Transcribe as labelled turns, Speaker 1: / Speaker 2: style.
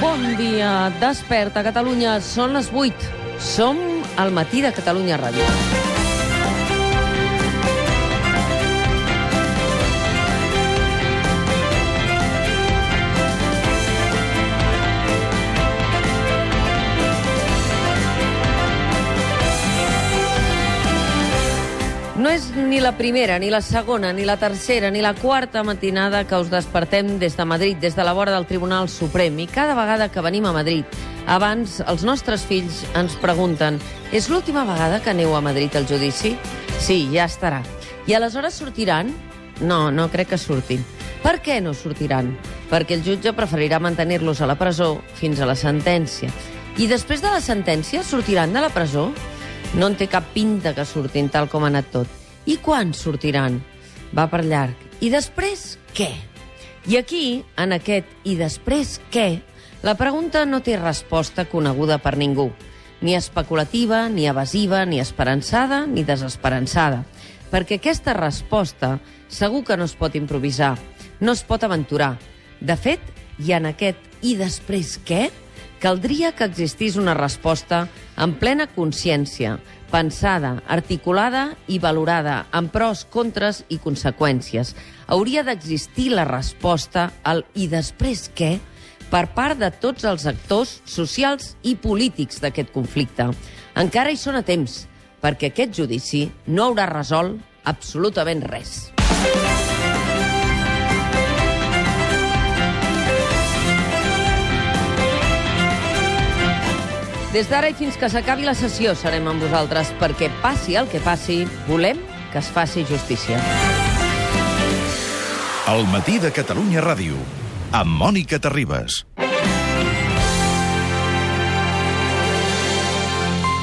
Speaker 1: Bon dia, desperta Catalunya, són les 8. Som al matí de Catalunya Ràdio. No és ni la primera, ni la segona, ni la tercera, ni la quarta matinada que us despertem des de Madrid, des de la vora del Tribunal Suprem. I cada vegada que venim a Madrid, abans els nostres fills ens pregunten és l'última vegada que aneu a Madrid al judici? Sí, ja estarà. I aleshores sortiran? No, no crec que surtin. Per què no sortiran? Perquè el jutge preferirà mantenir-los a la presó fins a la sentència. I després de la sentència sortiran de la presó? No en té cap pinta que surtin tal com ha anat tot. I quan sortiran? Va per llarg. I després, què? I aquí, en aquest i després què, la pregunta no té resposta coneguda per ningú. Ni especulativa, ni evasiva, ni esperançada, ni desesperançada. Perquè aquesta resposta segur que no es pot improvisar, no es pot aventurar. De fet, i en aquest i després què, caldria que existís una resposta en plena consciència, pensada, articulada i valorada, amb pros, contres i conseqüències. Hauria d'existir la resposta al i després què per part de tots els actors socials i polítics d'aquest conflicte. Encara hi són a temps, perquè aquest judici no haurà resolt absolutament res. Des d'ara i fins que s'acabi la sessió serem amb vosaltres perquè passi el que passi, volem que es faci justícia.
Speaker 2: El matí de Catalunya Ràdio, amb Mònica Terribas.